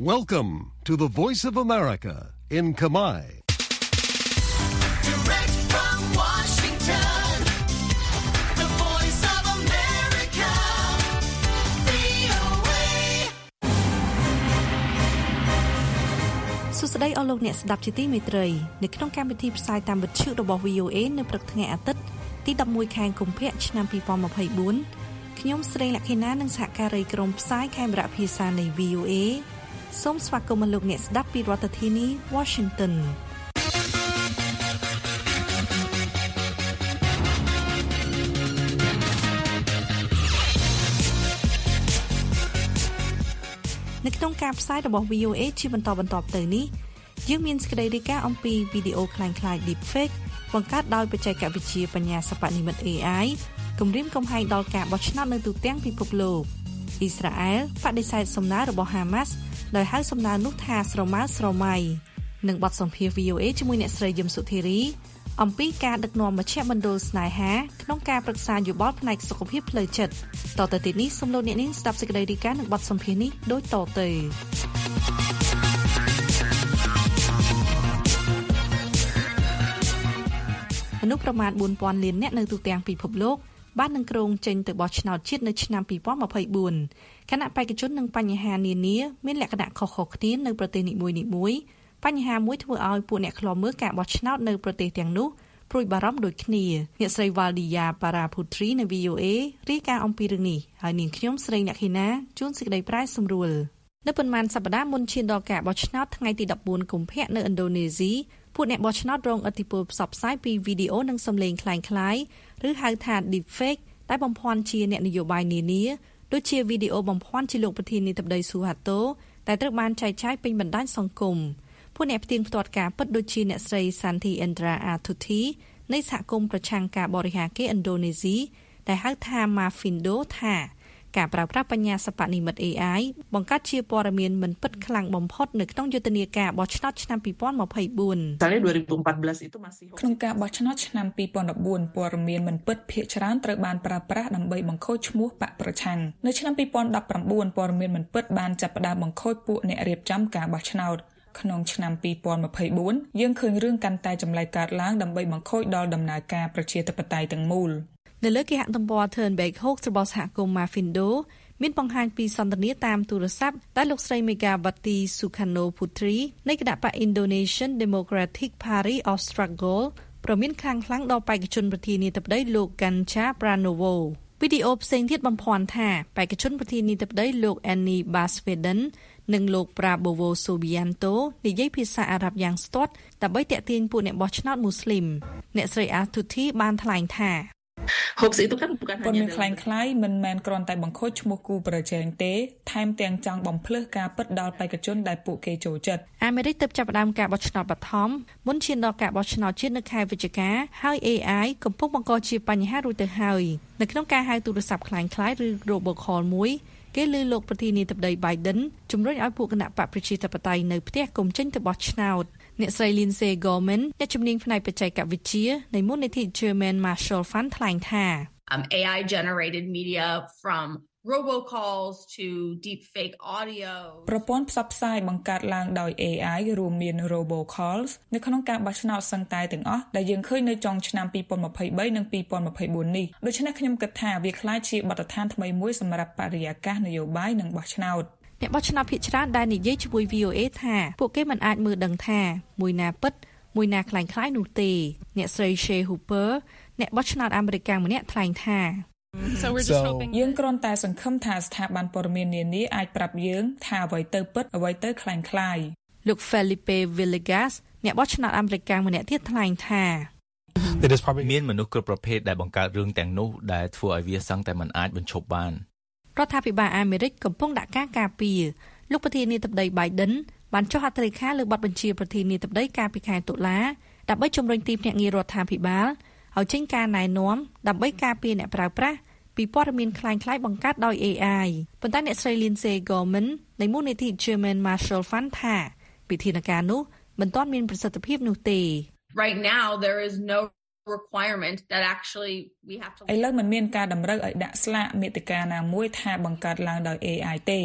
Welcome to the Voice of America in Kamai. Direct from Washington, the voice of America, VOA. សួស្តីអស់លោកអ្នកស្ដាប់ជាទីមេត្រីនៅក្នុងកម្មវិធីផ្សាយតាមវិទ្យុរបស់ VOA នៅព្រឹកថ្ងៃអាទិត្យទី11ខែកុម្ភៈឆ្នាំ2024ខ្ញុំស្រីលក្ខិណានិងសហការីក្រុមផ្សាយខេមរៈភាសានៃ VOA សូមស្វាគមន៍លោកអ្នកស្ដាប់ពីរដ្ឋធានី Washington នៅក្នុងការផ្សាយរបស់ VOA ជាបន្តបន្ទាប់ទៅនេះយើងមានសេចក្តីរាយការណ៍អំពីវីដេអូคล้ายៗ Deepfake បង្កើតដោយបច្ចេកវិទ្យាបញ្ញាសិប្បនិម្មិត AI គម្រាមកំហែងដល់ការបោះឆ្នោតនៅទូទាំងពិភពលោកអ៊ីស្រាអែលបដិសេធសំណើរបស់ Hamas ដោយហៅសំណើនោះថាស្រមើស្រមៃនិងបទសម្ភាសន៍ VOA ជាមួយអ្នកស្រីយឹមសុធារីអំពីការដឹកនាំមជ្ឈមណ្ឌលស្នេហាក្នុងការប្រឹក្សាយោបល់ផ្នែកសុខភាពផ្លូវចិត្តតទៅទៀតនេះសូមលោកអ្នកនាងស្ដាប់សេចក្តីរាយការណ៍និងបទសម្ភាសន៍នេះដូចតទៅមនុស្សប្រមាណ4000លាននាក់នៅទូទាំងពិភពលោក បាននឹងគ្រងចេញទៅបោះឆ្នោតជាតិនៅឆ្នាំ2024ខណៈបេក្ខជននិងបញ្ហានានាមានលក្ខណៈខុសៗគ្នានៅប្រទេសនីមួយៗបញ្ហាមួយធ្វើឲ្យពួកអ្នកខ្លាំមើលការបោះឆ្នោតនៅប្រទេសទាំងនោះព្រួយបារម្ភដូចគ្នាអ្នកស្រី Valdia Paraputri នៅ VOA រាយការណ៍អំពីរឿងនេះហើយនាងខ្ញុំស្រីអ្នកខេណាជួនសេចក្តីប្រាយសម្រួលនៅប៉ុន្មានសប្តាហ៍មុនឈានដល់ការបោះឆ្នោតថ្ងៃទី14កុម្ភៈនៅឥណ្ឌូនេស៊ី ពួកអ្នកបោះឆ្នោតរងឥទ្ធិពលផ្សព្វផ្សាយពីវីដេអូនិងសំឡេងคล้ายៗឬហៅថា deepfake ដែលបំភាន់ជាអ្នកនយោបាយនានាដូចជាវីដេអូបំភាន់ជាលោកប្រធានាធិបតីស៊ូហាតូដែលត្រូវបានចែកចាយពេញបណ្ដាញសង្គមពួកអ្នកផ្ទៀងផ្ទាត់ការពិតដូចជាអ្នកស្រី Santi Endra Athuthi នៃសហគមន៍ប្រឆាំងការបរិហាគេឥណ្ឌូនេស៊ីដែលហៅថា Mafindo ថា ការប្រើប្រាស់បញ្ញាសិប្បនិម្មិត AI បង្កើតជាព័ត៌មានមិនពិតខ្លាំងបំផុតនៅក្នុងយុទ្ធនាការបោះឆ្នោតឆ្នាំ2024 Misalnya 2014 itu masih hoax. ក្នុងការបោះឆ្នោតឆ្នាំ2014ព័ត៌មានមិនពិតភាគច្រើនត្រូវបានប្រើប្រាស់ដើម្បីបង្ខូចឈ្មោះបកប្រឆាំងនៅឆ្នាំ2019ព័ត៌មានមិនពិតបានចាប់ផ្ដើមបង្ខូចពួកអ្នករៀបចំការបោះឆ្នោតក្នុងឆ្នាំ2024យើងឃើញរឿងកាន់តែចម្លែកកើតឡើងដើម្បីបង្ខូចដល់ដំណើរការប្រជាធិបតេយ្យទាំងមូល នៅលើគេហទំព័រ Turnback Hoax របស់សហគមន៍ Mafindo មានបង្ហាញពីសន្ទនាតាមទូរស័ព្ទដែលលោកស្រី Megawati Sukarno Putri នៃគណៈបក Indonesian Democratic Party of Struggle ប្រមានខ្លាំងខ្លាំងដល់បេក្ខជនប្រធានាធិបតីលោក Ganjar Pranowo វីដេអូផ្សេងទៀតបំភាន់ថាបេក្ខជនប្រធានាធិបតីលោក Annie Baswedan និងលោក Prabowo Subianto និយាយភាសាអារ៉ាប់យ៉ាងស្ទាត់ដើម្បីទាក់ទាញពួកអ្នកបោះឆ្នោតមូស្លីមអ្នកស្រី Athuthi បានថ្លែងថា hoax itu kan bukan hanya dalam ខ្លាំងខ្លាយមិនមែនគ្រាន់តែបង្ខូចឈ្មោះគូប្រជែងទេថែមទាំងចង់បំភ្លឺការពិតដល់បេក្ខជនដែលពួកគេចូលចិត្តអាមេរិកទើបចាប់ផ្ដើមការបោះឆ្នោតបឋមមុនឈានដល់ការបោះឆ្នោតជាតិនៅខែវិច្ឆិកាហើយ AI កំពុងបង្កជាបញ្ហារួចទៅហើយនៅក្នុងការហៅទូរស័ព្ទខ្លាំងខ្លាយឬ robocall មួយគេលើលោកប្រធានាធិបតី Biden ជំរុញឲ្យពួកគណៈបកប្រជាធិបតេយ្យនៅផ្ទះកុំចេញទៅបោះឆ្នោត។ អ្នកស្រី Lindsay Gorman អ្នកជំនាញផ្នែកបច្ចេកវិទ្យានៃមូលនិធិ German Marshall Fund ថ្លែងថា um, AI generated media from robocalls to deepfake audio. ប្រព័ន្ធផ្សព្វផ្សាយបង្កើតឡើងដោយ AI រួមមាន robocalls នៅក្នុងការបោះឆ្នោតសឹងតែទាំងអស់ដែលយើងឃើញនៅចុងឆ្នាំ2023និង2024នេះដូច្នេះខ្ញុំគិតថាវាក្លាយជាបទដ្ឋានថ្មីមួយសម្រាប់បរិយាកាសនយោបាយនិងបោះឆ្នោត អ្នកបោះឆ្នោតភាគច្រើនដែលនិយាយជាមួយ VOA ថាពួកគេមិនអាចមើលដឹងថាមួយណាពិតមួយណាខ្លាំងខ្លាយនោះទេ អ្នកស្រី Shea Hooper អ្នកបោះឆ្នោតអាមេរិកម្នាក់ថ្លែងថាយើងគ្រាន់តែសង្ឃឹមថាស្ថាប័នព័ត៌មាននានាអាចប្រាប់យើងថាអ្វីទៅពិតអ្វីទៅខ្លាំងខ្លាយលោក Felipe Villegas អ្នកបោះឆ្នោតអាមេរិកម្នាក់ទៀតថ្លែងថាមានមនុស្សគ្រប់ប្រភេទដែលបង្កើតរឿងទាំងនោះដែលធ្វើឲ្យវាសឹងតែមិនអាចបញ្ឈប់បាន រដ្ឋាភិបាលអាមេរិកកំពុងដាក់ការការពារលោកប្រធានាធិបតី Biden បានចុះហត្ថលេខាលើបទបញ្ជាប្រធានាធិបតីកាលពីខែតុលាដើម្បីជំរុញទីភ្នាក់ងាររដ្ឋាភិបាលឲ្យចេញការណែនាំដើម្បីការពារអ្នកប្រើប្រាស់ពីព័ត៌មានคล้ายៗបង្កើតដោយ AI ប៉ុន្តែអ្នកស្រី Lindsay Gorman នៃមូលនិធិ German Marshall Fund ថាវិធានការនោះមិនទាន់មានប្រសិទ្ធភាពនោះទេ Right now, there is no requirement that actually we have to ឥឡូវមិនមានការតម្រូវឲ្យដាក់ស្លាកមេតិកាណាមួយថាបង្កើតឡើងដោយ AI ទេ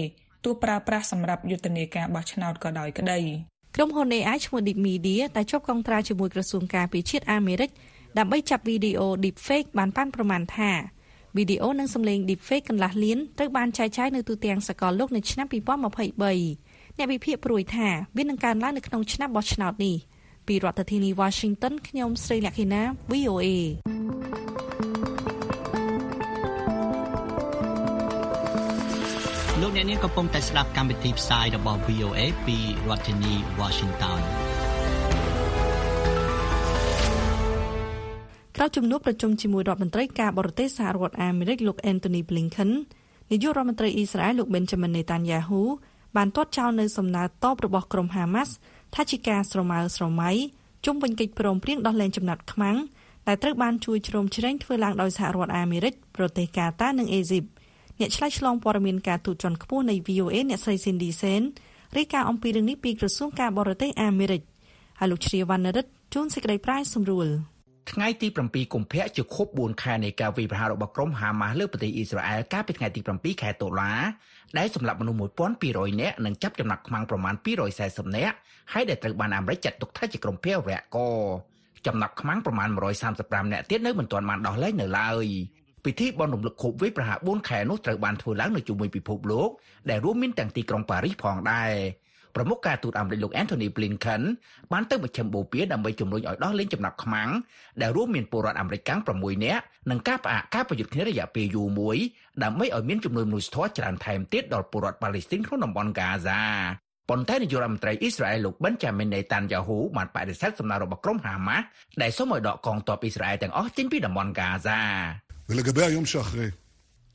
ទោះប្រើប្រាស់សម្រាប់យុទ្ធនាការបោះឆ្នោតក៏ដោយក្តីក្រុមហ៊ុន AI ឈ្មោះ Deep Media ដែលជាប់កងត្រាជាមួយក្រសួងការពារជាតិអាមេរិកដើម្បីចាប់វីដេអូ Deepfake បានប៉ាន់ប្រមាណថាវីដេអូនិងសំឡេង Deepfake កន្លះលានត្រូវបានចែកចាយនៅទូទាំងសកលលោកនៅឆ្នាំ2023អ្នកវិភាគព្រួយថាវានឹងកើនឡើងនៅក្នុងឆ្នាំបោះឆ្នោតនេះ ពីរដ្ឋធានី Washington ខ្ញុំស្រីលក្ខិណា VOA លោកអ្នកនាងកំពុងតែស្ដាប់កម្មវិធីផ្សាយរបស់ VOA ពីរដ្ឋធានី Washington ក្រោយជំនួបប្រជុំជាមួយរដ្ឋមន្ត្រីការបរទេសសហរដ្ឋអាមេរិកលោក Anthony Blinken នាយករដ្ឋមន្ត្រីអ៊ីស្រាអែលលោក Benjamin Netanyahu បានទាត់ចោលនៅសំណើតបរបស់ក្រុម Hamas ថាជាការស្រមើស្រមៃជុំវិញកិច្ចព្រមព្រៀងដោះលែងចំណាត់ខ្មាំងដែលត្រូវបានជួយជ្រោមជ្រែងធ្វើឡើងដោយសហរដ្ឋអាមេរិកប្រទេសកាតានិងអេស៊ីបអ្នកឆ្លៃឆ្លងព័ត៌មានការទូតជាន់ខ្ពស់នៃ VOA អ្នកស្រី Cindy Sen រាយការណ៍អំពីរឿងនេះពីក្រសួងការបរទេសអាមេរិកហើយលោកជ្រាវណ្ណរិទ្ធជួនសេចក្តីប្រាយសម្រួល ថ្ងៃទី7កុម្ភៈជាខួប4ខែនៃការវាយប្រហាររបស់ក្រុមហាម៉ាស់លើប្រទេសអ៊ីស្រាអែលកាលពីថ្ងៃទី7ខែតុលាដែលសម្លាប់មនុស្ស1200នាក់និងចាប់ចំណាប់ខ្មាំងប្រមាណ240នាក់ហើយដែលត្រូវបានអាមេរិកចាត់ទុកថាជាក្រុមភេរវករចំណាប់ខ្មាំងប្រមាណ135នាក់ទៀតនៅមិនទាន់បានដោះលែងនៅឡើយពិធីបន់រំលឹកខួបវាយប្រហារ4ខែនោះត្រូវបានធ្វើឡើងនៅជុំវិញពិភពលោកដែលរួមមានទាំងទីក្រុងប៉ារីសផងដែរ ប្រមុខការទូតអាមេរិកលោក Anthony Blinken បានទៅមជ្ឈមបូព៌ាដើម្បីជំរុញឲ្យដោះលែងចំណាប់ខ្មាំងដែលរួមមានពលរដ្ឋអាមេរិកកាំង6នាក់និងការផ្អាកការប្រយុទ្ធគ្នារយៈពេលយូរមួយដើម្បីឲ្យមានចំនួនមនុស្សធម៌ច្រើនថែមទៀតដល់ពលរដ្ឋប៉ាឡេស្ទីនក្នុងតំបន់ហ្គាហ្សាប៉ុន្តែនាយករដ្ឋមន្ត្រីអ៊ីស្រាអែលលោក Benjamin Netanyahu បានបដិសេធសំណើរបស់ក្រុមហាម៉ាស់ដែលសូមឲ្យដកកងទ័ពអ៊ីស្រាអែលទាំងអស់ចេញពីតំបន់ហ្គាហ្សា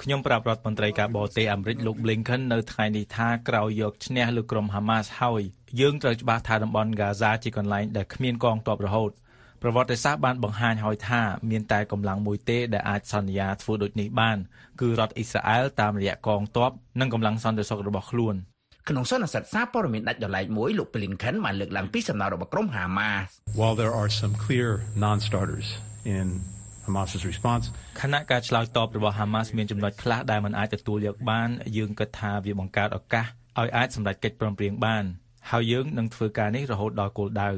ខ្ញុំប្រាប់រដ្ឋមន្ត្រីការបរទេសអាមេរិកលោក Blinken នៅថ្ងៃនេះថាក្រោយយកឈ្នះលើក្រុម Hamas ហើយយើងត្រូវច្បាស់ថាតំបន់ Gaza ជាកន្លែងដែលគ្មានកងទ័ពរហូតប្រវត្តិសាស្ត្របានបង្ហាញហើយថាមានតែកម្លាំងមួយទេដែលអាចសន្យាធ្វើដូចនេះបានគឺរដ្ឋអ៊ីស្រាអែលតាមរយៈកងទ័ពនិងកម្លាំងសន្តិសុខរបស់ខ្លួនក្នុងសន្និសីទសារព័ត៌មានដាច់ដោយឡែកមួយលោក Blinken បានលើកឡើងពីសំណើរបស់ក្រុម Hamas While there are some clear non-starters in Hamas's response, ខណៈការឆ្លើយតបរបស់ Hamas មានចំណុចខ្លះដែលមិនអាចទទួលយកបានយើងគិតថាវាបង្កើតឱកាសឲ្យអាចសម្រេចកិច្ចព្រមព្រៀងបានហើយយើងនឹងធ្វើការនេះរហូតដល់គោលដៅ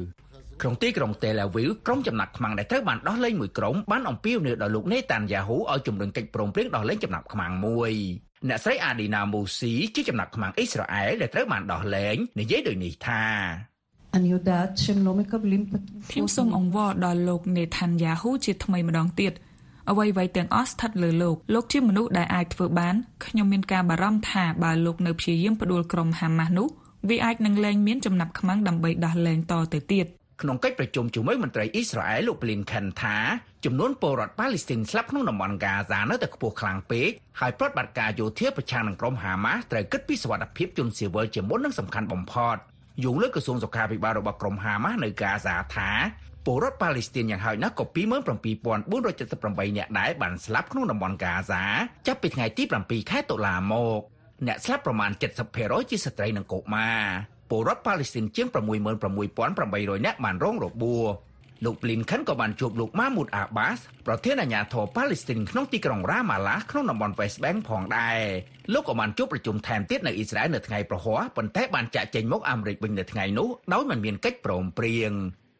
ក្នុងទីក្រុង Tel Aviv ក្រុមចំណាប់ខ្មាំងដែលត្រូវបានដោះលែងមួយក្រុមបានអំពាវនាវដល់លោក Netanyahu ឲ្យជំរុញកិច្ចព្រមព្រៀងដោះលែងចំណាប់ខ្មាំងមួយអ្នកស្រី Adina Musi ជាចំណាប់ខ្មាំងអ៊ីស្រាអែលដែលត្រូវបានដោះលែងនិយាយដូចនេះថា אני יודעת שהם לא מקבלים את ខ្ញុំសូមអង្វរដល់លោកនេថានយ៉ាហ៊ូជាថ្មីម្ដងទៀតអ្វីៗទាំងអស់ស្ថិតលើលោកលោកជាមនុស្សដែលអាចធ្វើបានខ្ញុំមានការបារម្ភថាបើលោកនៅព្យាយាមផ្ដួលក្រុមហាម៉ាស់នោះវាអាចនឹងលែងមានចំណាប់ខ្មាំងដើម្បីដោះលែងតទៅទៀត ក្នុងកិច្ចប្រជុំជាមួយមន្ត្រីអ៊ីស្រាអែលលោក Blinken ថាចំនួនពលរដ្ឋប៉ាឡេស្ទីនស្លាប់ក្នុងតំបន់ហ្គាហ្សានៅតែខ្ពស់ខ្លាំងពេកហើយប្រតិបត្តិការយោធាប្រឆាំងនឹងក្រុមហាម៉ាស់ត្រូវគិតពីសុវត្ថិភាពជនស៊ីវិលជាមុននិងសំខាន់បំផុត យោងលើក្រសួងសុខាភិបាលរបស់ក្រុមហាម៉ាស់នៅហ្គាហ្សាថាពលរដ្ឋប៉ាឡេស្ទីនយ៉ាងហោចណាស់ក៏27478នាក់ដែរបានស្លាប់ក្នុងតំបន់ហ្គាហ្សាចាប់ពីថ្ងៃទី7ខែតុលាមកអ្នកស្លាប់ប្រមាណ70%ជាស្ត្រីនិងកុមារពលរដ្ឋប៉ាឡេស្ទីនជាង66800នាក់បានរងរបួស លោក Blinken ក៏បានជួបលោក Mahmoud Abbas ប្រធានអាជ្ញាធរប៉ាឡេស្ទីនក្នុងទីក្រុង Ramallah ក្នុងតំបន់ West Bank ផងដែរលោកក៏បានជួបប្រជុំថែមទៀតនៅអ៊ីស្រាអែលនៅថ្ងៃប្រហ័សប៉ុន្តែបានចាក់ចេញមកអាមេរិកវិញនៅថ្ងៃនោះដោយមិនមានកិច្ចព្រមព្រៀង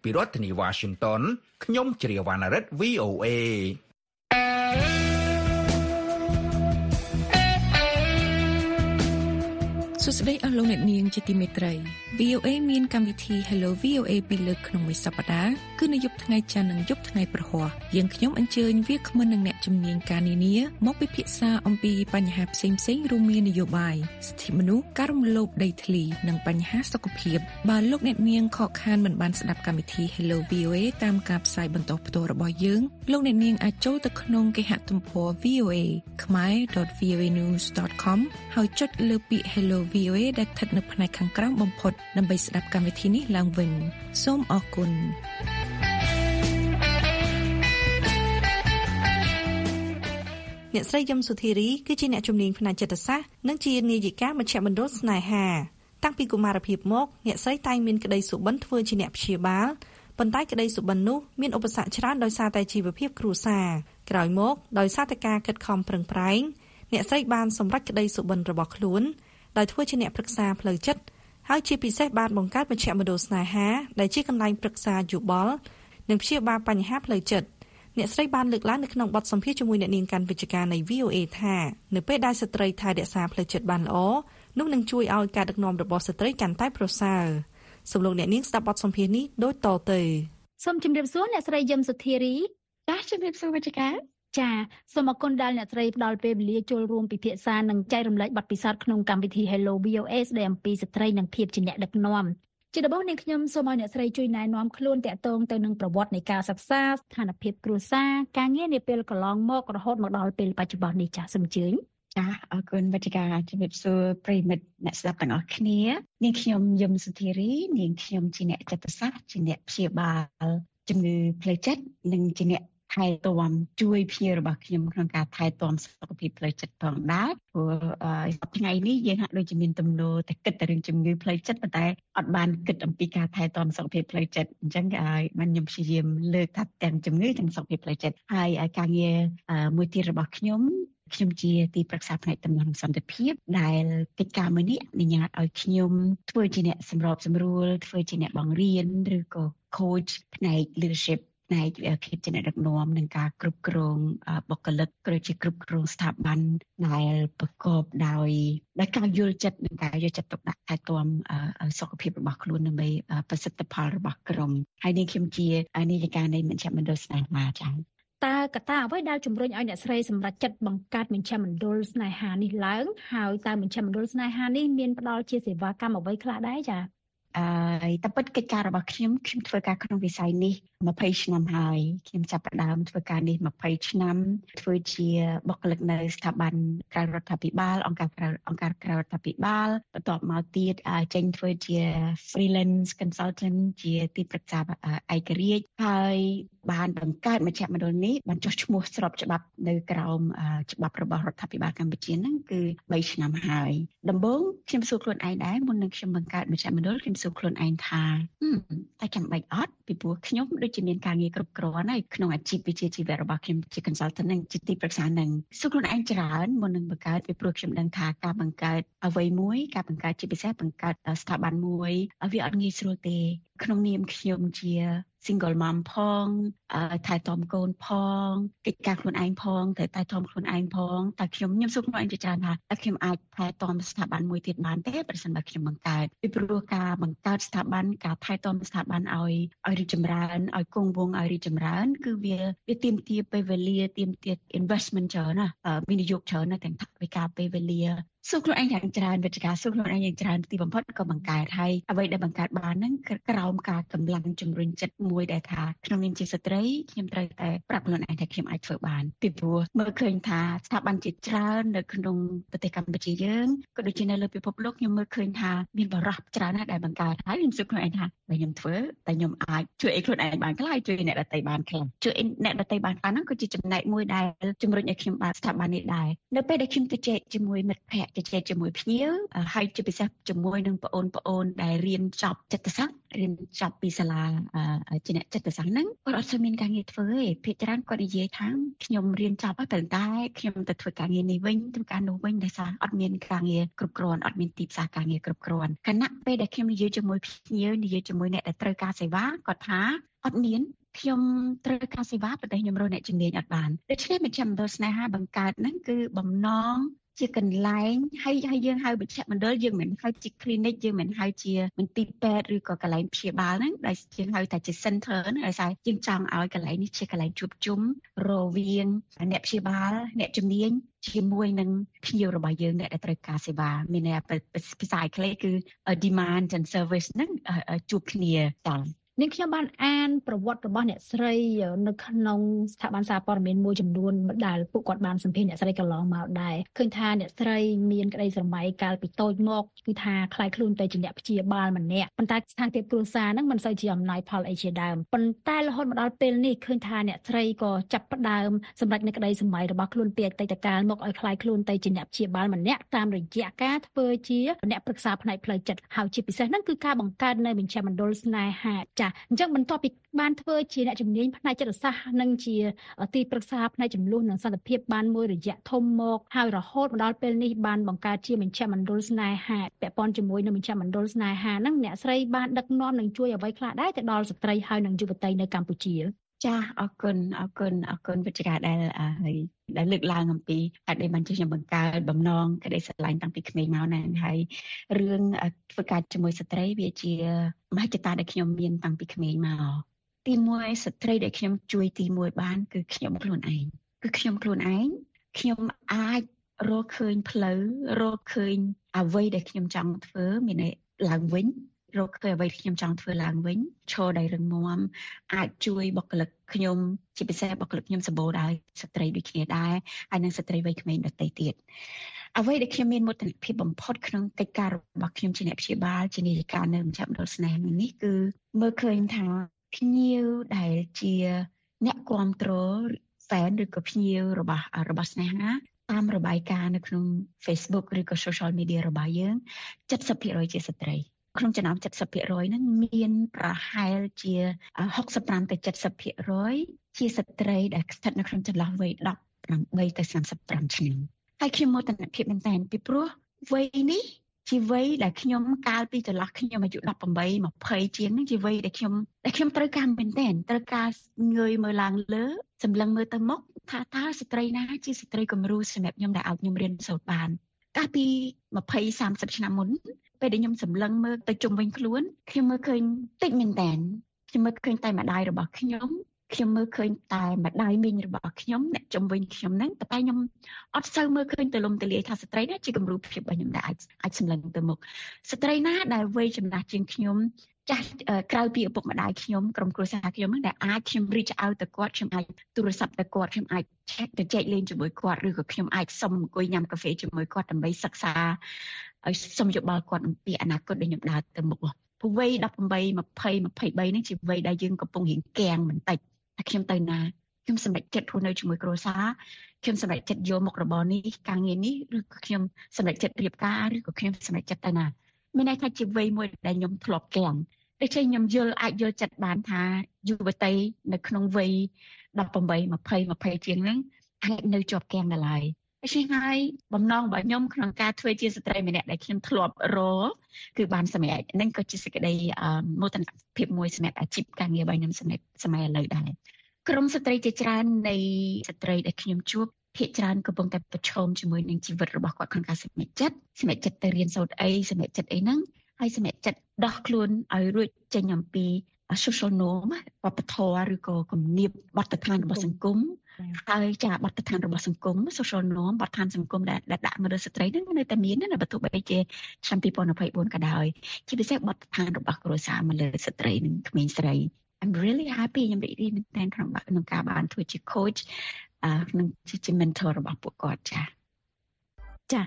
ពីរដ្ឋធានី Washington ខ្ញុំជ្រាវណ្ណរិទ្ធ VOA សួស្តីអស់លោកអ្នកនាងជាទីមេត្រី VOA មានកម្មវិធី Hello VOA ពីរលើកក្នុងមួយសប្តាហ៍គឺនៅយប់ថ្ងៃច័ន្ទនិងយប់ថ្ងៃប្រហ័សយើងខ្ញុំអញ្ជើញវាគ្មិននិងអ្នកជំនាញការនានាមកពិភាក្សាអំពីបញ្ហាផ្សេងផ្សេងៗរួមមាននយោបាយសិទ្ធិមនុស្សការរំលោភដីធ្លីនិងបញ្ហាសុខភាពបើលោកអ្នកនាងខកខានមិនបានស្ដាប់កម្មវិធី Hello VOA តាមការផ្សាយបន្តផ្ទាល់របស់យើងលោកអ្នកនាងអាចចូលទៅក្នុងគេហទំព័រ VOA khmer.voanews.com ហើយចុចលើពាក្យ Hello VOA ដែលស្ថិតនៅផ្នែកខាងក្រោមបំផុតដើម្បីស្ដាប់កម្មវិធីនេះឡើងវិញសូមអរគុណអ្នកស្រីយឹមសុធារីគឺជាអ្នកជំនាញផ្នែកចិត្តសាស្ត្រនិងជានាយិកាមជ្ឈមណ្ឌលស្នេហាតាំងពីកុមារភាពមកអ្នកស្រីតែងមានក្តីសុបិនធ្វើជាអ្នកព្យាបាលប៉ុន្តែក្តីសុបិននោះមានឧបសគ្គច្រើនដោយសារតែជីវភាពគ្រួសារក្រោយមកដោយសារតែការខិតខំប្រឹងប្រែងអ្នកស្រីបានសម្រេចក្តីសុបិនរបស់ខ្លួន ដោយធ្វើជាអ្នកប្រឹក្សាផ្លូវចិត្តហើយជាពិសេសបានបង្កើតមជ្ឈមណ្ឌលស្នេហាដែលជាកន្លែងប្រឹក្សាយោបល់និងព្យាបាលបញ្ហាផ្លូវចិត្តអ្នកស្រីបានលើកឡើងនៅក្នុងបទសម្ភាសន៍ជាមួយអ្នកនាងកាន់វិជ្ជការនៃ VOA ថានៅពេលដែលស្ត្រីថែរក្សាផ្លូវចិត្តបានល្អនោះនឹងជួយឲ្យការដឹកនាំរបស់ស្ត្រីកាន់តែប្រសើរសូមលោកអ្នកនាងស្ដាប់បទសម្ភាសន៍នេះដូចតទៅសូមជម្រាបសួរអ្នកស្រីយឹមសុធារីចាជម្រាបសួរវិជ្ជការ ចាសូមអគុណដល់អ្នកស្រីផ្ដល់ពេលវេលាចូលរួមពិភាក្សានិងចែករំលែកបទពិសោធន៍ក្នុងកម្មវិធី Hello VOA ស្ដីអំពីស្ត្រីនិងភាពជាអ្នកដឹកនាំជាដំបូងនេះខ្ញុំសូមឲ្យអ្នកស្រីជួយណែនាំខ្លួនតាក់ទងទៅនឹងប្រវត្តិនៃការសិក្សាស្ថានភាពគ្រួសារការងារនាពេលកន្លងមករហូតមកដល់ពេលបច្ចុប្បន្ននេះចាសូមអញ្ជើញចាអរគុណវិទ្យាជំរាបសួរប្រិមិត្តអ្នកស្ដាប់ទាំងអស់គ្នានាងខ្ញុំយឹមសុធារីនាងខ្ញុំជាអ្នកចិត្តសាស្ត្រជាអ្នកព្យាបាលជំងឺផ្លូវចិត្តនិងជាអ្នក ថែទាំជួយភ្ញៀវរបស់ខ្ញុំក្នុងការថែទាំសុខភាពផ្លូវចិត្តផងដែរព្រោះសប្តាហ៍ថ្ងៃនេះយើងហាក់ដូចជាមានទំនោរតែគិតតែរឿងជំងឺផ្លូវចិត្តប៉ុន្តែអត់បានគិតអំពីការថែទាំសុខភាពផ្លូវចិត្តអញ្ចឹងឲ្យបានខ្ញុំព្យាយាមលើកថាទាំងជំងឺទាំងសុខភាពផ្លូវចិត្តហើយការងារមួយទៀតរបស់ខ្ញុំខ្ញុំជាទីប្រឹក្សាផ្នែកតំណែងសន្តិភាពដែលកិច្ចការមួយនេះអនុញ្ញាតឲ្យខ្ញុំធ្វើជាអ្នកសម្របសម្រួលធ្វើជាអ្នកបង្រៀនឬក៏ coach ផ្នែក leadership ផ្នែកភាពជាអ្នកដឹកនាំនិងការគ្រប់គ្រងបុគ្គលិកក៏ជាគ្រប់គ្រងស្ថាប័នដែលប្រកបដោយដោយការយល់ចិត្តនិងការយកចិត្តទុកដាក់ថែទាំសុខភាពរបស់ខ្លួនដើម្បីប្រសិទ្ធផលរបស់ក្រុមហើយនេះខ្ញុំជានាយិកានៃមជ្ឈមណ្ឌលស្នេហាចា៎តើកត្តាអ្វីដែលជំរុញឲ្យអ្នកស្រីសម្រេចចិត្តបង្កើតមជ្ឈមណ្ឌលស្នេហានេះឡើងហើយតើមជ្ឈមណ្ឌលស្នេហានេះមានផ្ដល់ជាសេវាកម្មអ្វីខ្លះដែរចា៎ អឺតែពិតកិច្ចការរបស់ខ្ញុំខ្ញុំធ្វើការក្នុងវិស័យនេះ20ឆ្នាំហើយខ្ញុំចាប់ផ្ដើមធ្វើការនេះ20ឆ្នាំធ្វើជាបុគ្គលិកនៅស្ថាប័នក្រៅរដ្ឋាភិបាលអង្គការក្រៅអង្គការក្រៅរដ្ឋាភិបាលបន្ទាប់មកទៀតចេញធ្វើជា freelance consultant ជាទីប្រឹក្សាឯករាជ្យហើយបានបង្កើតមជ្ឈមណ្ឌលនេះបានចុះឈ្មោះស្របច្បាប់នៅក្រោមច្បាប់របស់រដ្ឋាភិបាលកម្ពុជាហ្នឹងគឺ3ឆ្នាំហើយដំបូងខ្ញុំសួរខ្លួនឯងដែរមុននឹងខ្ញុំបង្កើតមជ្ឈមណ្ឌលខ្ញុំសួរខ្លួនឯងថាតែចាំបាច់អត់ពីព្រោះខ្ញុំដូចជាមានការងារគ្រប់គ្រាន់ហើយក្នុងអាជីពវិជ្ជាជីវៈរបស់ខ្ញុំជា consultant និងជាទីប្រឹក្សានឹងសួរខ្លួនឯងច្រើនមុននឹងបង្កើតពីព្រោះខ្ញុំដឹងថាការបង្កើតអ្វីមួយការបង្កើតជាពិសេសបង្កើតស្ថាប័នមួយវាអត់ងាយស្រួលទេក្នុងនាមខ្ញុំជា single mom ផងថែទាំកូនផងកិច្ចការខ្លួនឯងផងត្រូវតែថែទាំខ្លួនឯងផងតែខ្ញុំខ្ញុំសួរខ្លួនឯងជាច្រើនថាតើខ្ញុំអាចថែទាំស្ថាប័នមួយទៀតបានទេប្រសិនបើខ្ញុំបង្កើតពីព្រោះការបង្កើតស្ថាប័នការថែទាំស្ថាប័នឲ្យឲ្យរីកចម្រើនឲ្យគង់វង្សឲ្យរីកចម្រើន គឺវាវាទាមទារពេលវេលាទាមទារ investment ច្រើនណាវិនិយោគច្រើនណាទាំងថវិកាពេលវេលា សួរខ្លួនឯងយ៉ាងច្រើនវិទ្យាសួរខ្លួនឯងយ៉ាងច្រើនទីបំផុតក៏បង្កើតហើយអ្វីដែលបង្កើតបានហ្នឹងគឺក្រោមការកម្លាំងជំរុញចិត្តមួយដែលថាក្នុងនាមជាស្ត្រីខ្ញុំត្រូវតែប្រាប់ខ្លួនឯងថាខ្ញុំអាចធ្វើបានពីព្រោះមើលឃើញថាស្ថាប័នជាច្រើននៅក្នុងប្រទេសកម្ពុជាយើងក៏ដូចជានៅលើពិភពលោកខ្ញុំមើលឃើញថាមានបរិះច្រើនណាស់ដែលបង្កើតហើយខ្ញុំសួរខ្លួនឯងថាបើខ្ញុំធ្វើតែខ្ញុំអាចជួយឲ្យខ្លួនឯងបានខ្លះជួយអ្នកដទៃបានខ្លះជួយអ្នកដទៃបានខ្លះហ្នឹងក៏ជាចំណែកមួយដែលជំរុញឲ្យខ្ញុំបានស្ថាប័ននេះដែរនៅពេលដែលខ្ញុំទៅជែកជាមួយមិត្តភ័ក្តិជជែកជាមួយភ្ញៀវហើយជាពិសេសជាមួយនឹងបងប្អូនដែលរៀនចប់ចិត្តសាស្ត្ររៀនចប់ពីសាលាជាអ្នកចិត្តសាស្ត្រហ្នឹងគាត់អត់សូវមានការងារធ្វើទេភាគច្រើនគាត់និយាយថាខ្ញុំរៀនចប់ហើយប៉ុន្តែខ្ញុំទៅធ្វើការងារនេះវិញធ្វើការនោះវិញដោយសារអត់មានការងារគ្រប់គ្រាន់អត់មានទីផ្សារការងារគ្រប់គ្រាន់ខណៈពេលដែលខ្ញុំនិយាយជាមួយភ្ញៀវនិយាយជាមួយអ្នកដែលត្រូវការសេវាគាត់ថាអត់មានខ្ញុំត្រូវការសេវាប៉ុន្តែខ្ញុំរកអ្នកជំនាញអត់បានដូច្នេះមជ្ឈមណ្ឌលស្នេហាបង្កើតហ្នឹងគឺបំណង ជាកន្លែងហើយហើយយើងហៅមជ្ឈមណ្ឌលយើងមិនហៅជា clinic យើងមិនហៅជាមន្ទីរពេទ្យឬក៏កន្លែងព្យាបាលហ្នឹងដែលយើងហៅថាជា center ហ្នឹងដោយសារយើងចង់ឲ្យកន្លែងនេះជាកន្លែងជួបជុំរវាងអ្នកព្យាបាលអ្នកជំនាញជាមួយនឹងភ្ញៀវរបស់យើងអ្នកដែលត្រូវការសេវាមានន័យភាសាអង់គ្លេសគឺ demand and service ហ្នឹងជួបគ្នាតាម នាងខ្ញុំបានអានប្រវត្តិរបស់អ្នកស្រីនៅក្នុងស្ថាប័នសារព័ត៌មានមួយចំនួនដែលពួកគាត់បានសម្ភាសអ្នកស្រីកន្លងមកដែរឃើញថាអ្នកស្រីមានក្តីស្រមៃកាលពីតូចមកគឺថាខ្លាយខ្លួនទៅជាអ្នកព្យាបាលម្នាក់ប៉ុន្តែស្ថានភាពគ្រួសារហ្នឹងមិនសូវជាអំណោយផលអីជាដើមប៉ុន្តែរហូតមកដល់ពេលនេះឃើញថាអ្នកស្រីក៏ចាប់ផ្ដើមសម្រេចនៅក្តីស្រមៃរបស់ខ្លួនពីអតីតកាលមកឲ្យខ្លាយខ្លួនទៅជាអ្នកព្យាបាលម្នាក់តាមរយៈការធ្វើជាអ្នកប្រឹក្សាផ្នែកផ្លូវចិត្តហើយជាពិសេសហ្នឹងគឺការបង្កើតនៅមជ្ឈមណ្ឌលស្នេហាចាចាអញ្ចឹងបន្ទាប់ពីបានធ្វើជាអ្នកជំនាញផ្នែកចិត្តសាស្ត្រនិងជាទីប្រឹក្សាផ្នែកចំនួននិងសន្តិភាពបានមួយរយៈធំមកហើយរហូតមកដល់ពេលនេះបានបង្កើតជាមជ្ឈមណ្ឌលស្នេហាពាក់ព័ន្ធជាមួយនឹងមជ្ឈមណ្ឌលស្នេហាហ្នឹងអ្នកស្រីបានដឹកនាំនិងជួយអ្វីខ្លះដែរទៅដល់ស្ត្រីហើយនិងយុវតីនៅកម្ពុជា ចាអរគុណអរគុណអរគុណវិជ្ជាដែលហើយដែលលើកឡើងអំពីហេតុដែលបានជាខ្ញុំបង្កើតបំណងក្តីស្រឡាញ់តាំងពីក្មេងមកណាស់ហើយរឿងធ្វើការជាមួយស្ត្រីវាជាមហិច្ឆតាដែលខ្ញុំមានតាំងពីក្មេងមកទីមួយស្ត្រីដែលខ្ញុំជួយទីមួយបានគឺខ្ញុំខ្លួនឯងគឺខ្ញុំខ្លួនឯងខ្ញុំអាចរកឃើញផ្លូវរកឃើញអ្វីដែលខ្ញុំចង់ធ្វើមានន័យឡើងវិញ រកឃើញអ្វីដែលខ្ញុំចង់ធ្វើឡើងវិញឈរដោយរឹងមាំអាចជួយបុគ្គលិកខ្ញុំជាពិសេសបុគ្គលិកខ្ញុំសម្បូរដោយស្ត្រីដូចគ្នាដែរហើយនិងស្ត្រីវ័យក្មេងដទៃទៀតអ្វីដែលខ្ញុំមានមោទនភាពបំផុតក្នុងកិច្ចការរបស់ខ្ញុំជាអ្នកព្យាបាលជានាយិកានៅមជ្ឈមណ្ឌលស្នេហ៍នេះគឺមើលឃើញថាភ្ញៀវដែលជាអ្នកគ្រប់គ្រង fan ឬក៏ភ្ញៀវរបស់របស់ស្នេហាតាមរបាយការណ៍នៅក្នុង Facebook ឬក៏ social media របស់យើង70%ជាស្ត្រី ក្នុងចំណោម70%ហ្នឹងមានប្រហែលជា65ទៅ70%ជាស្ត្រីដែលស្ថិតនៅក្នុងចន្លោះវ័យ18ទៅ35ឆ្នាំហើយខ្ញុំមោទនភាពមែនតើពីព្រោះវ័យនេះជាវ័យដែលខ្ញុំកាលពីចន្លោះខ្ញុំអាយុ18 20ជាងហ្នឹងជាវ័យដែលខ្ញុំដែលខ្ញុំត្រូវការមែនតើត្រូវការងើយមើលឡើងលើសម្លឹងមើលទៅមុខថាតើស្ត្រីណាជាស្ត្រីគំរូសម្រាប់ខ្ញុំដែលឲ្យខ្ញុំរៀនសូត្របានកាលពី20 30ឆ្នាំមុន ពេលដែលខ្ញុំសម្លឹងមើលទៅជុំវិញខ្លួនខ្ញុំមើលឃើញតិចមែនតើខ្ញុំមើលឃើញតែម្ដាយរបស់ខ្ញុំខ្ញុំមើលឃើញតែម្ដាយមីងរបស់ខ្ញុំអ្នកជំវិញខ្ញុំហ្នឹងតែខ្ញុំអត់សូវមើលឃើញទៅលំទលាយថាស្ត្រីណាជាគំរូភាពរបស់ខ្ញុំដែលអាចអាចសម្លឹងទៅមុខស្ត្រីណាដែលវ័យចំណាស់ជាងខ្ញុំចាស់ក្រៅពីឪពុកម្ដាយខ្ញុំក្រុមគ្រួសារខ្ញុំហ្នឹងដែលអាចខ្ញុំរីកឲ្យទៅគាត់ខ្ញុំអាចទូរស័ព្ទទៅគាត់ខ្ញុំអាចឆែកទៅចែកលេងជាមួយគាត់ឬក៏ខ្ញុំអាចសុំអង្គុយញ៉ាំកាហ្វេជាមួយគាត់ដើម្បីសិក្សា ឲ្យសុំយោបល់គាត់អំពីអនាគតដែលខ្ញុំដើរទៅមុខព្រោះវ័យ18 20 23នេះជាវ័យដែលយើងកំពុងរៀងកាំងបន្តិចថាខ្ញុំទៅណាខ្ញុំសម្រេចចិត្តធ្វើនៅជាមួយគ្រួសារខ្ញុំសម្រេចចិត្តយកមុខរបរនេះការងារនេះឬក៏ខ្ញុំសម្រេចចិត្តរៀបការឬក៏ខ្ញុំសម្រេចចិត្តទៅណាមានន័យថាជាវ័យមួយដែលខ្ញុំធ្លាប់កាំងដូច្នេះខ្ញុំយល់អាចយល់ចិត្តបានថាយុវតីនៅក្នុងវ័យ18 20 20ជាងហ្នឹងអាចនៅជាប់កាំងដល់ហើយ ដូច្នេះហើយបំណងរបស់ខ្ញុំក្នុងការធ្វើជាស្ត្រីម្នាក់ដែលខ្ញុំធ្លាប់រគឺបានសម្រេចហ្នឹងក៏ជាសេចក្តីមោទនភាពមួយសម្រាប់អាជីពការងាររបស់ខ្ញុំសម្រាប់សម័យឥឡូវដែរក្រុមស្ត្រីជាច្រើននៃស្ត្រីដែលខ្ញុំជួបភាគច្រើនកំពុងតែប្រឈមជាមួយនឹងជីវិតរបស់គាត់ក្នុងការសម្រេចចិត្តសម្រេចចិត្តទៅរៀនសូត្រអីសម្រេចចិត្តអីហ្នឹងហើយសម្រេចចិត្តដោះខ្លួនឲ្យរួចចេញអំពី social norm វប្បធម៌ឬក៏គំនាបបទដ្ឋានរបស់សង្គមហើយចាបទដ្ឋានរបស់សង្គម social norm បទដ្ឋានសង្គមដែលដាក់មកលើស្ត្រីហ្នឹងនៅតែមានណាបើទោះបីជាឆ្នាំ2024ក៏ដោយជាពិសេសបទដ្ឋានរបស់គ្រួសារមកលើស្ត្រីនិងក្មេងស្រី I'm really happy ខ្ញុំរីករាយមែនទែនក្នុងក្នុងការបានធ្វើជា coach ក្នុងជា mentor របស់ពួកគាត់ចា៎ ចា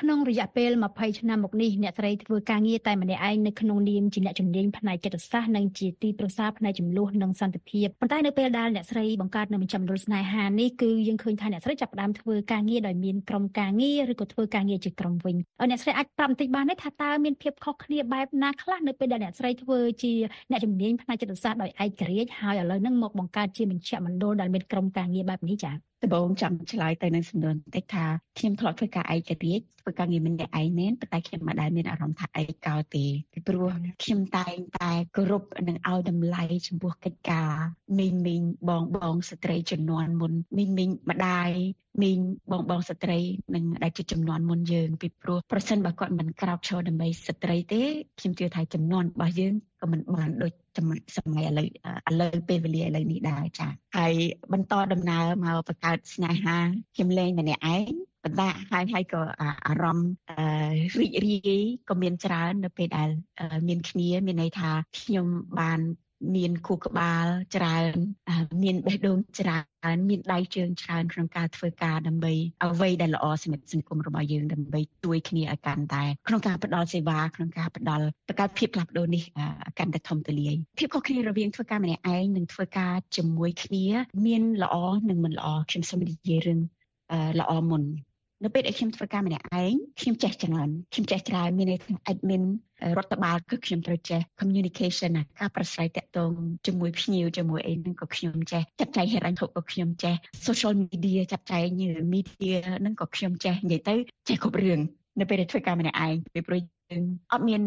ក្នុងរយៈពេល20ឆ្នាំមកនេះអ្នកស្រីធ្វើការងារតែម្នាក់ឯងនៅក្នុងនាមជាអ្នកជំនាញផ្នែកចិត្តសាស្ត្រនិងជាទីប្រឹក្សាផ្នែកចំនួននិងសន្តិភាពប៉ុន្តែនៅពេលដែលអ្នកស្រីបង្កើតនៅមជ្ឈមណ្ឌលស្នេហានេះគឺយើងឃើញថាអ្នកស្រីចាប់ផ្ដើមធ្វើការងារដោយមានក្រុមការងារឬក៏ធ្វើការងារជាក្រុមវិញអ្នកស្រីអាចប្រាប់បន្តិចបានទេថាតើមានភាពខុសគ្នាបែបណាខ្លះនៅពេលដែលអ្នកស្រីធ្វើជាអ្នកជំនាញផ្នែកចិត្តសាស្ត្រដោយឯករាជ្យហើយឥឡូវហ្នឹងមកបង្កើតជាមជ្ឈមណ្ឌលដែលមានក្រុមការងារបែបនេះចា៎ដំបូងចង់ឆ្លើយទៅនឹងសំណួរបន្តិចថាខ្ញុំធ្លាប់ធ្វើការឯករាជ្យធ្វើការងារម្នាក់ឯងមែនប៉ុន្តែខ្ញុំមិនដែលមានអារម្មណ៍ថាឯកោទេពីព្រោះខ្ញុំតែងតែគោរពនិងឲ្យតម្លៃចំពោះកិច្ចការមីងមីងបងបងស្ត្រីជំនាន់មុនមីងមីងម្ដាយ មីងបងបងស្ត្រីនិងដែលជាចំនួនមុនយើងពីព្រោះប្រសិនបើគាត់មិនក្រោកឈរដើម្បីស្ត្រីទេខ្ញុំជឿថាចំនួនរបស់យើងក៏មិនបានដូចសម័យឥឡូវឥឡូវពេលវេលាឥឡូវនេះដែរចា៎ហើយបន្តដំណើរមកបង្កើតស្នេហាខ្ញុំលេងម្នាក់ឯងបណ្ដាហើយហើយក៏អារម្មណ៍រីករាយក៏មានច្រើននៅពេលដែលមានគ្នាមានន័យថាខ្ញុំបាន មានគូក្បាលច្រើន មានបេះដូងច្រើនមានដៃជើងច្រើនក្នុងការធ្វើការដើម្បីអ្វីដែលល្អសម្រាប់សង្គមរបស់យើងដើម្បីជួយគ្នាឲ្យកាន់តែក្នុងការផ្ដល់សេវាក្នុងការផ្ដល់បង្កើតភាពផ្លាស់ប្ដូរនេះកាន់តែធំទូលាយភាពខុសគ្នារវាងធ្វើការម្នាក់ឯងនិងធ្វើការជាមួយគ្នា មានល្អនិងមិនល្អខ្ញុំសូមនិយាយរឿងល្អមុន នៅពេលដែលខ្ញុំធ្វើការម្នាក់ឯងខ្ញុំចេះច្រើនខ្ញុំចេះច្រើនមានន័យថា admin រដ្ឋបាលគឺខ្ញុំត្រូវចេះ communication ណាការប្រស្រ័យទាក់ទងជាមួយភ្ញៀវជាមួយអីហ្នឹងក៏ខ្ញុំចេះចាត់ចែងហេតុអញ្ញក៏ខ្ញុំចេះ social media ចាត់ចែង media ហ្នឹងក៏ខ្ញុំចេះនិយាយទៅចេះគ្រប់រឿងនៅពេលដែលធ្វើការម្នាក់ឯងពីព្រោះ យើងអត់មាន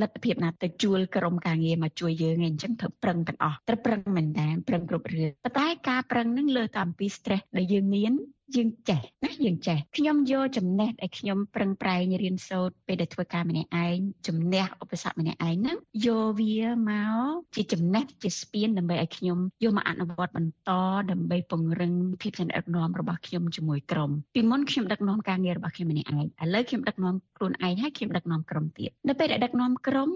លទ្ធភាពណាទៅជួលក្រុមការងារមកជួយយើងឯងអញ្ចឹងត្រូវប្រឹងទាំងអស់ត្រូវប្រឹងមែនតើប្រឹងគ្រប់រឿងប៉ុន្តែការប្រឹងហ្នឹងលើតែអំពី stress ដែលយើងមានយើងចេះណាយើងចេះខ្ញុំយកចំណេះដែលខ្ញុំប្រឹងប្រែងរៀនសូត្រពេលដែលធ្វើការម្នាក់ឯងជំនះឧបសគ្គម្នាក់ឯងហ្នឹងយកវាមកជាចំណេះជាស្ពានដើម្បីឲ្យខ្ញុំយកមកអនុវត្តបន្តដើម្បីពង្រឹងភាពជាអ្នកដឹកនាំរបស់ខ្ញុំជាមួយក្រុមពីមុនខ្ញុំដឹកនាំការងាររបស់ខ្ញុំម្នាក់ឯងឥឡូវខ្ញុំដឹកនាំខ្លួនឯងហើយខ្ញុំដឹកនាំក្រុមទៀតនៅពេលដែលដឹកនាំក្រុម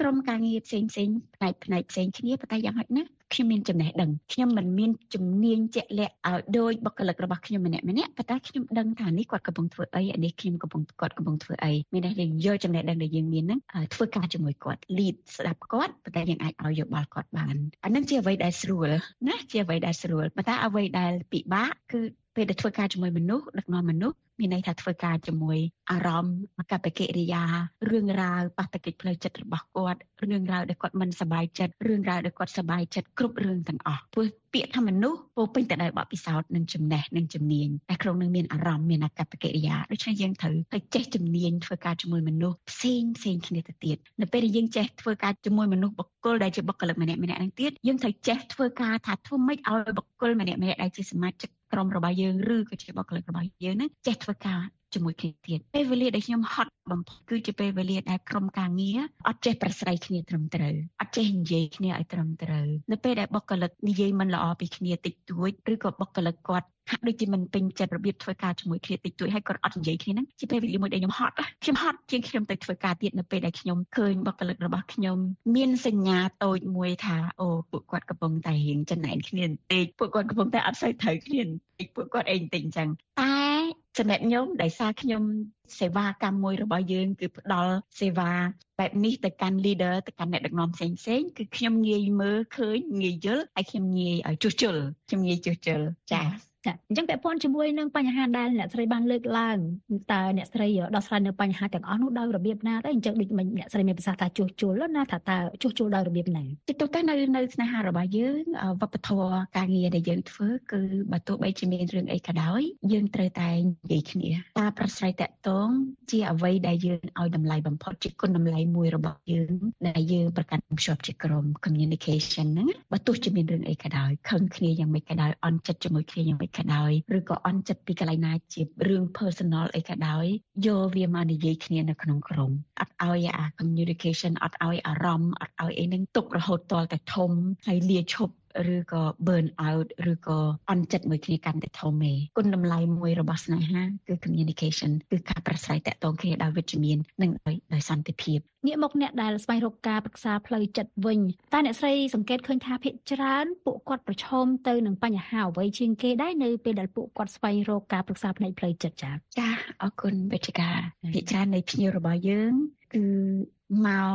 ក្រុមការងារផ្សេងផ្សេងផ្នែកផ្នែកផ្សេងគ្នាប៉ុន្តែយ៉ាងហោចណាស់ខ្ញុំមានចំណេះដឹងខ្ញុំមិនមានជំនាញជាក់លាក់ឲ្យដោយបុគ្គលិករបស់ខ្ញុំម្នាក់ម្នាក់ប៉ុន្តែខ្ញុំដឹងថានេះគាត់កំពុងធ្វើអីអានេះខ្ញុំកំពុងគាត់កំពុងធ្វើអីមានន័យថាយកចំណេះដឹងដែលយើងមានហ្នឹងធ្វើការជាមួយគាត់ lead ស្ដាប់គាត់ប៉ុន្តែយើងអាចឲ្យយោបល់គាត់បានអានឹងជាអ្វីដែលស្រួលណាជាអ្វីដែលស្រួលប៉ុន្តែអ្វីដែលពិបាកគឺពេលដែលធ្វើការជាមួយមនុស្សដឹកនាំមនុស្ស មានន័យថាធ្វើការជាមួយអារម្មណ៍កប្បកិរិយារឿងរ៉ាវបាតុកិច្ចផ្លូវចិត្តរបស់គាត់រឿងរ៉ាវដែលគាត់មិនសប្បាយចិត្តរឿងរ៉ាវដែលគាត់សប្បាយចិត្តគ្រប់រឿងទាំងអស់ព្រោះពាក្យថាមនុស្សពោពេញទៅដោយបទពិសោធន៍និងចំណេះនិងជំនាញតែក្នុងនឹងមានអារម្មណ៍មានអកប្បកិរិយាដូច្នេះយើងត្រូវទៅចេះជំនាញធ្វើការជាមួយមនុស្សផ្សេងផ្សេងគ្នាទៅទៀតនៅពេលដែលយើងចេះធ្វើការជាមួយមនុស្សបុគ្គលដែលជាបុគ្គលិកម្នាក់ម្នាក់នឹងទៀតយើងត្រូវចេះធ្វើការថាធ្វើម៉េចឲ្យបុគ្គលម្នាក់ម្នាក់ដែលជាសមាជិក ក្រុមរបស់យើងឬក៏ជាបុគ្គលិករបស់យើងហ្នឹងចេះធ្វើការជាមួយគ្នាទៀតពេលវេលាដែលខ្ញុំហត់បំផុតគឺជាពេលវេលាដែលក្រុមការងារអត់ចេះប្រស្រ័យគ្នាត្រឹមត្រូវអត់ចេះនិយាយគ្នាឲ្យត្រឹមត្រូវនៅពេលដែលបុគ្គលិកនិយាយមិនល្អពីគ្នាតិចតួចឬក៏បុគ្គលិកគាត់ហាក់ដូចជាមិនពេញចិត្តរបៀបធ្វើការជាមួយគ្នាតិចតួចហើយគាត់អត់និយាយគ្នាហ្នឹងជាពេលវេលាមួយដែលខ្ញុំហត់ខ្ញុំហត់ជាងខ្ញុំទៅធ្វើការទៀតនៅពេលដែលខ្ញុំឃើញបុគ្គលិករបស់ខ្ញុំមានសញ្ញាតូចមួយថាអូពួកគាត់កំពុងតែរៀងចំណែនគ្នាបន្តិចពួកគាត់កំពុងតែអត់សូវត្រូវគ្នាបន្តិចពួកគាត់អីបន្តិចអញ្ចឹងតែ សម្រាប់ខ្ញុំដោយសារខ្ញុំសេវាកម្មមួយរបស់យើងគឺផ្ដល់សេវាបែបនេះទៅកាន់ leader ទៅកាន់អ្នកដឹកនាំផ្សេងផ្សេងគឺខ្ញុំងាយមើលឃើញងាយយល់ហើយខ្ញុំងាយឲ្យជួសជុលខ្ញុំងាយជួសជុលចា៎ ចាអញ្ចឹងពាក់ព័ន្ធជាមួយនឹងបញ្ហាដែលអ្នកស្រីបានលើកឡើងតើអ្នកស្រីដោះស្រាយនៅបញ្ហាទាំងអស់នោះដោយរបៀបណាទៅអញ្ចឹងដូចមិនអ្នកស្រីមានប្រសាសន៍ថាជួសជុលណាថាតើជួសជុលដោយរបៀបណាទីទៅតែនៅនៅស្នេហារបស់យើងវប្បធម៌ការងារដែលយើងធ្វើគឺបើទោះបីជាមានរឿងអីក៏ដោយយើងត្រូវតែនិយាយគ្នាការប្រស្រ័យតាក់ទងជាអ្វីដែលយើងឲ្យតម្លៃបំផុតជាគុណតម្លៃមួយរបស់យើងដែលយើងប្រកាន់ភ្ជាប់ជាក្រុម communication ហ្នឹងបើទោះជាមានរឿងអីក៏ដោយខឹងគ្នាយ៉ាងម៉េចក៏ដោយអន់ចិត្តជាមួយគ្នាយ៉ាងម៉េចក៏ដោយឬក៏អន់ចិត្តពីកន្លែងណាជារឿង personal អីក៏ដោយយកវាមកនិយាយគ្នានៅក្នុងក្រុមអត់ឲ្យអា communication អត់ឲ្យអារម្មណ៍អត់ឲ្យអីហ្នឹងទុករហូតតតែធំហើយលាឈប់ ឬក៏ burn out ឬក៏អន់ចិត្តមួយគ្នាកាន់តែធំឯងគុណតម្លៃមួយរបស់ស្នេហាគឺ communication គឺការប្រស្រ័យតាក់ទងគ្នាដោយវិជ្ជមាននិងដោយដោយសន្តិភាពងាកមកអ្នកដែលស្វែងរកការប្រឹក្សាផ្លូវចិត្តវិញតើអ្នកស្រីសង្កេតឃើញថាភាគច្រើនពួកគាត់ប្រឈមទៅនឹងបញ្ហាអ្វីជាងគេដែរនៅពេលដែលពួកគាត់ស្វែងរកការប្រឹក្សាផ្នែកផ្លូវចិត្តចា៎ចាអរគុណវិទ្យាភាគច្រើននៃភ្ញៀវរបស់យើងគឺមក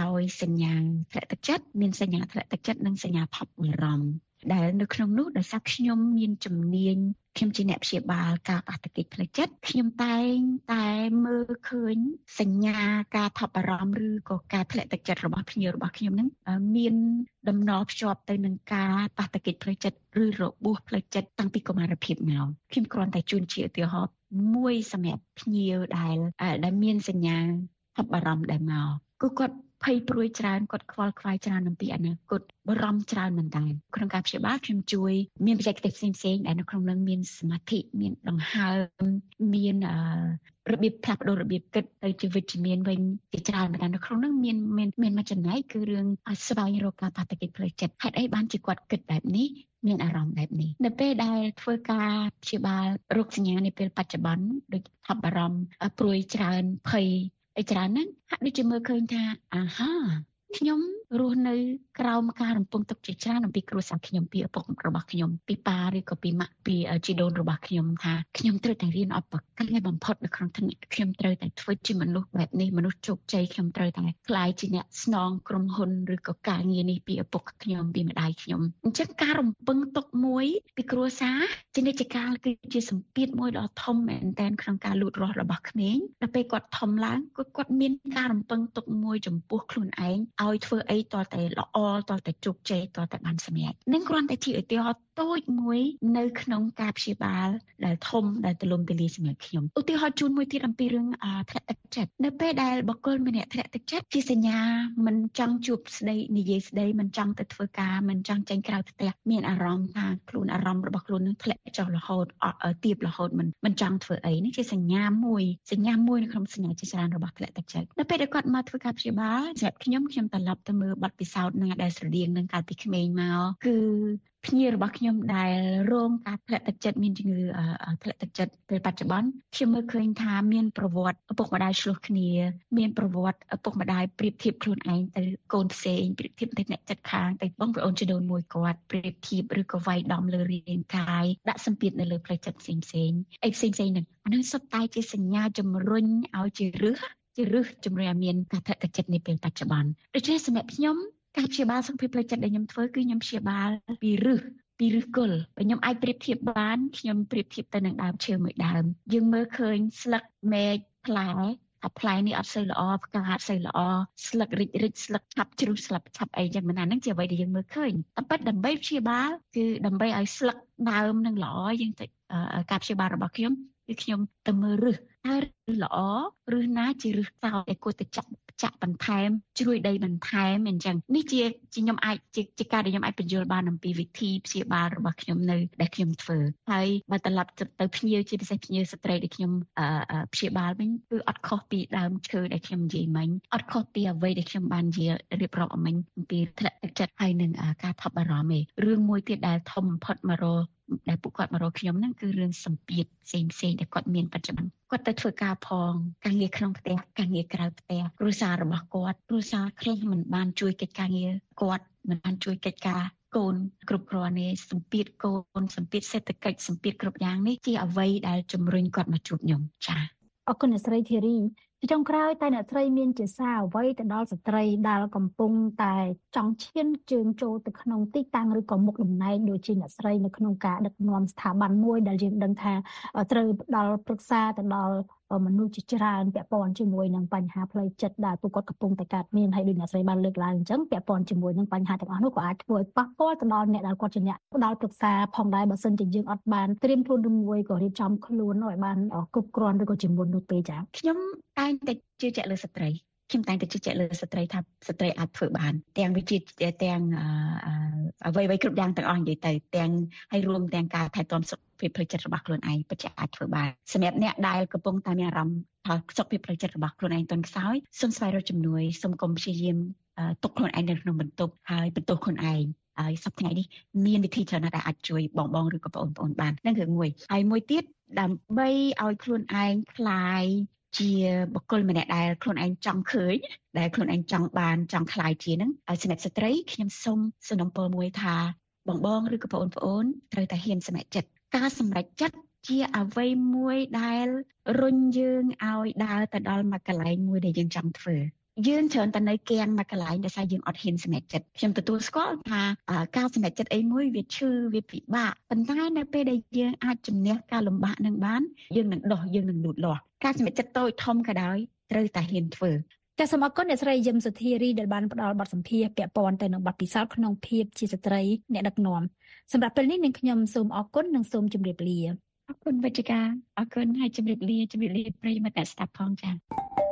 ដោយសញ្ញាធ្លាក់ទឹកចិត្តមានសញ្ញាធ្លាក់ទឹកចិត្តនិងសញ្ញាថប់បារម្ភដែលនៅក្នុងនោះដោយសារខ្ញុំមានជំនាញខ្ញុំជាអ្នកព្យាបាលការបាតុកិច្ចផ្លូវចិត្តខ្ញុំតែងតែមើលឃើញសញ្ញាការថប់បារម្ភឬក៏ការធ្លាក់ទឹកចិត្តរបស់ភ្ញៀវរបស់ខ្ញុំហ្នឹងមានដំណល់ភ្ជាប់ទៅនឹងការបាតុកិច្ចផ្លូវចិត្តឬរបួសផ្លូវចិត្តតាំងពីកុមារភាពមកខ្ញុំគ្រាន់តែជូនជាឧទាហរណ៍មួយសម្រាប់ភ្ញៀវដែលដែលមានសញ្ញា ថប់បារម្ភដែរមកគឺគាត់ភ័យព្រួយច្រើនគាត់ខ្វល់ខ្វាយច្រើនអំពីអនាគតបារម្ភច្រើនមែនតើក្នុងការព្យាបាលខ្ញុំជួយមានបច្ចេកទេសផ្សេងៗដែលនៅក្នុងនឹងមានសមាធិមានដង្ហើមមានអឺរបៀបផ្លាស់ប្ដូររបៀបគិតទៅជាវិជ្ជមានវិញជាច្រើនមែនតើនៅក្នុងនឹងមានមានមានមួយចំណែកគឺរឿងស្វែងរកការបាតុកិច្ចផ្លូវចិត្តហេតុអីបានជាគាត់គិតបែបនេះមានអារម្មណ៍បែបនេះនៅពេលដែលធ្វើការព្យាបាលរោគសញ្ញានាពេលបច្ចុប្បន្នដូចថប់បារម្ភព្រួយច្រើនភ័យ អីច្រើនហ្នឹងហាក់ដូចជាមើលឃើញថាអាហា ខ្ញុំរស់នៅក្រោមការរំពឹងទុកជាច្រើនអំពីគ្រួសារខ្ញុំពីឪពុករបស់ខ្ញុំពីប៉ាឬក៏ពីម៉ាក់ពីជីដូនរបស់ខ្ញុំថាខ្ញុំត្រូវតែរៀនឲ្យប្រកែបំផុតនៅក្នុងថ្នាក់ខ្ញុំត្រូវតែធ្វើជាមនុស្សបែបនេះមនុស្សជោគជ័យខ្ញុំត្រូវតែក្លាយជាអ្នកស្នងក្រុមហ៊ុនឬក៏ការងារនេះពីឪពុកខ្ញុំពីម្ដាយខ្ញុំអញ្ចឹងការរំពឹងទុកមួយពីគ្រួសារជានិច្ចកាលគឺជាសម្ពាធមួយដ៏ធំមែនទែនក្នុងការលូតលាស់របស់ក្មេងដល់ពេលគាត់ធំឡើងគាត់គាត់មានការរំពឹងទុកមួយចំពោះខ្លួនឯងឲ្យធ្វើអីតតែល្អតតែជោគជ័យតតែបានសម្រេចនឹងគ្រាន់តែជាឧទាហរណ៍តូចមួយនៅក្នុងការព្យាបាលដែលធំដែលទូលំទូលាយសម្រាប់ខ្ញុំឧទាហរណ៍ជូនមួយទៀតអំពីរឿងធ្លាក់ទឹកចិត្តនៅពេលដែលបុគ្គលម្នាក់ធ្លាក់ទឹកចិត្តជាសញ្ញាមិនចង់ជួបស្ដីនិយាយស្ដីមិនចង់ទៅធ្វើការមិនចង់ចេញក្រៅផ្ទះមានអារម្មណ៍ថាខ្លួនអារម្មណ៍របស់ខ្លួននឹងធ្លាក់ចុះរហូតអត់ទៀបរហូតមិនមិនចង់ធ្វើអីនេះជាសញ្ញាមួយសញ្ញាមួយនៅក្នុងសញ្ញាជាច្រើនរបស់ធ្លាក់ទឹកចិត្តនៅពេលដែលគាត់មកធ្វើការព្យាបាលសម្រាប់ខ្ញុំខ្ញុំត្រឡប់ទៅមើលបទពិសោធន៍ណាដែលស្រដៀងនឹងកាលពីក្មេងមកគឺ ភ្ញៀវរបស់ខ្ញុំដែលរងការធ្លាក់ទឹកចិត្តមានជំងឺធ្លាក់ទឹកចិត្តពេលបច្ចុប្បន្នខ្ញុំមើលឃើញថាមានប្រវត្តិឪពុកម្ដាយឆ្លោះគ្នា មានប្រវត្តិឪពុកម្ដាយប្រៀបធៀបខ្លួនឯងទៅកូនផ្សេងប្រៀបធៀបទៅអ្នកចិត្តខាងទៅបងប្អូនជីដូនមួយគាត់ប្រៀបធៀបឬក៏វាយដំលើរាងកាយដាក់សម្ពាធនៅលើផ្លូវចិត្តផ្សេងផ្សេងអីផ្សេងផ្សេងហ្នឹងអានឹងសុទ្ធតែជាសញ្ញាជំរុញឲ្យជារឹសជារឹសជំរុញឲ្យមានការធ្លាក់ទឹកចិត្តនាពេលបច្ចុប្បន្នដូច្នេះសម្រាប់ខ្ញុំ ការព្យាបាលសុខភាពផ្លូវចិត្តដែលខ្ញុំធ្វើគឺខ្ញុំព្យាបាលពីរឹសពីឫសគល់បើខ្ញុំអាចប្រៀបធៀបបានខ្ញុំប្រៀបធៀបទៅនឹងដើមឈើមួយដើម យើងមើលឃើញស្លឹកមែកផ្លែអាផ្លែនេះអត់សូវល្អផ្កាអត់សូវល្អស្លឹករិចរិចស្លឹកឆាប់ជ្រុះស្លឹកឆាប់អីចឹងមិនណាហ្នឹងជាអ្វីដែលយើងមើលឃើញតែប៉ិតដើម្បីព្យាបាលគឺដើម្បីឲ្យស្លឹកដើមនឹងល្អយើងទៅការព្យាបាលរបស់ខ្ញុំគឺខ្ញុំទៅមើលឫស តើឫសល្អឬណាជាឫសតោដែលគួរទៅចាក់ចាក់បន្ថែមជ្រួយដីបន្ថែមអញ្ចឹងនេះជាជាខ្ញុំអាចជាការដែលខ្ញុំអាចបញ្យល់បានអំពីវិធីព្យាបាលរបស់ខ្ញុំនៅដែលខ្ញុំធ្វើហើយបើត្រឡប់ទៅភ្ញៀវជាពិសេសភ្ញៀវស្ត្រីដែលខ្ញុំព្យាបាលវិញគឺអត់ខុសពីដើមឈើដែលខ្ញុំនិយាយមិញអត់ខុសពីអ្វីដែលខ្ញុំបាននិយាយរៀបរាប់អមិញអំពីធ្លាក់ទឹកចិត្តហើយនឹងការថប់បារម្ភឯងរឿងមួយទៀតដែលធំបំផុតមករកដែលពួកគាត់មករកខ្ញុំហ្នឹងគឺរឿងសម្ពាធផ្សេងផ្សេងដែលគាត់មានបច្ចុប្បន្នគាត់ទៅធ្វើការផងការងារក្នុងផ្ទះការងារក្រៅផ្ទះគ្រួសាររបស់គាត់គ្រួសារខ្លះមិនបានជួយកិច្ចការងារគាត់មិនបានជួយកិច្ចការកូនគ្រប់គ្រាន់ទេសម្ពាធកូនសម្ពាធសេដ្ឋកិច្ចសម្ពាធគ្រប់យ៉ាងនេះជាអ្វីដែលជំរុញគាត់មកជួបខ្ញុំចា៎អរគុណអ្នកស្រីធីរី ពីចុងក្រោយតែអ្នកស្រីមានជាសារអ្វីទៅដល់ស្ត្រីដែលកំពុងតែចង់ឈានជើងចូលទៅក្នុងទីតាំងឬក៏មុខតំណែងដូចជាអ្នកស្រីនៅក្នុងការដឹកនាំស្ថាប័នមួយដែលយើងដឹងថាត្រូវផ្ដល់ប្រឹក្សាទៅដល់ មនុស្សជាច្រើនពាក់ព័ន្ធជាមួយនឹងបញ្ហាផ្លូវចិត្តដែលពួកគាត់កំពុងតែកើតមានហើយដូចអ្នកស្រីបានលើកឡើងអញ្ចឹងពាក់ព័ន្ធជាមួយនឹងបញ្ហាទាំងអស់នោះក៏អាចធ្វើឲ្យប៉ះពាល់ទៅដល់អ្នកដែលគាត់ជាអ្នកផ្ដល់ប្រឹក្សាផងដែរបើសិនជាយើងអត់បានត្រៀមខ្លួនឬមួយក៏រៀបចំខ្លួនឲ្យបានគ្រប់គ្រាន់ឬក៏ជាមុននោះទេចា៎ខ្ញុំតែងតែជឿជាក់លើស្ត្រី ខ្ញុំតែងតែជឿជាក់លើស្ត្រីថាស្ត្រីអាចធ្វើបានទាំងវិជាទាំងអ្វីៗគ្រប់យ៉ាងទាំងអស់និយាយទៅទាំងហើយរួមទាំងការថែទាំសុខភាពផ្លូវចិត្តរបស់ខ្លួនឯងពិតជាអាចធ្វើបានសម្រាប់អ្នកដែលកំពុងតែមានអារម្មណ៍ថាសុខភាពផ្លូវចិត្តរបស់ខ្លួនឯងទន់ខ្សោយសូមស្វែងរកជំនួយសូមកុំព្យាយាមទុកខ្លួនឯងនៅក្នុងបន្ទប់ហើយបន្ទោសខ្លួនឯងហើយសប្តាហ៍នេះមានវិធីច្រើនណាស់ដែលអាចជួយបងបងឬក៏បងប្អូនបានนั่นគឺមួយហើយមួយទៀតដើម្បីឲ្យខ្លួនឯងคลาย ជាបុគ្គលម្នាក់ដែលខ្លួនឯងចង់ឃើញដែលខ្លួនឯងចង់បានចង់ខ្លាយជានឹងឲ្យសម្រាប់ស្ត្រីខ្ញុំសូមសំណពរមួយថាបងបងឬក៏បងប្អូនត្រូវតែហ៊ានសម្រេចចិត្តការសម្រេចចិត្តជាអ្វីមួយដែលរុញយើងឲ្យដើរទៅដល់មួយកន្លែងមួយដែលយើងចង់ធ្វើ យើងច្រើនតែនៅគៀងមួយកន្លែងដែលថាយើងអត់ហ៊ានសម្រេចចិត្តខ្ញុំទទួលស្គាល់ថាការសម្រេចចិត្តអីមួយវាឈឺវាពិបាកប៉ុន្តែនៅពេលដែលយើងអាចជំនះការលំបាកនឹងបានយើងនឹងដោះយើងនឹងលូតលាស់ការសម្រេចចិត្តតូចធំក៏ដោយត្រូវតែហ៊ានធ្វើចាសសូមអរគុណអ្នកស្រីយឹមសុធារីដែលបានផ្ដល់បទសម្ភាសន៍ពាក់ព័ន្ធទៅនឹងបទពិសោធន៍ក្នុងភាពជាស្ត្រីអ្នកដឹកនាំសម្រាប់ពេលនេះនាងខ្ញុំសូមអរគុណនិងសូមជម្រាបលាអរគុណវិជ្ជការអរគុណហើយជម្រាបលាជម្រាបលាប្រិយមិត្តអ្នកស្ដាប់ផងចា៎